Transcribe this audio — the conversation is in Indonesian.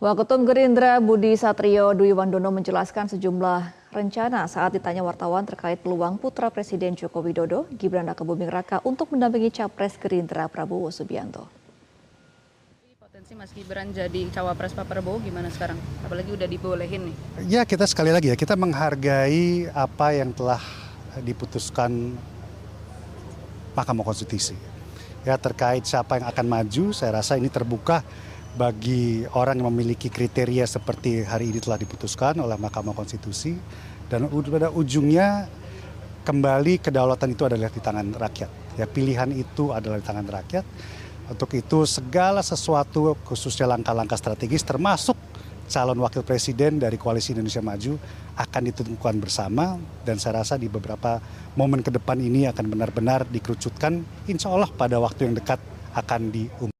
Waketum Gerindra Budi Satrio Dwi Wandono menjelaskan sejumlah rencana saat ditanya wartawan terkait peluang putra Presiden Joko Widodo, Gibran Raka Buming Raka untuk mendampingi Capres Gerindra Prabowo Subianto. Potensi Mas Gibran jadi cawapres Pak Prabowo gimana sekarang? Apalagi udah dibolehin nih. Ya kita sekali lagi ya, kita menghargai apa yang telah diputuskan Mahkamah Konstitusi. Ya terkait siapa yang akan maju, saya rasa ini terbuka bagi orang yang memiliki kriteria seperti hari ini telah diputuskan oleh Mahkamah Konstitusi dan pada ujungnya kembali kedaulatan itu adalah di tangan rakyat. Ya pilihan itu adalah di tangan rakyat. Untuk itu segala sesuatu khususnya langkah-langkah strategis termasuk calon wakil presiden dari koalisi Indonesia Maju akan ditentukan bersama dan saya rasa di beberapa momen ke depan ini akan benar-benar dikerucutkan insya Allah pada waktu yang dekat akan diumumkan.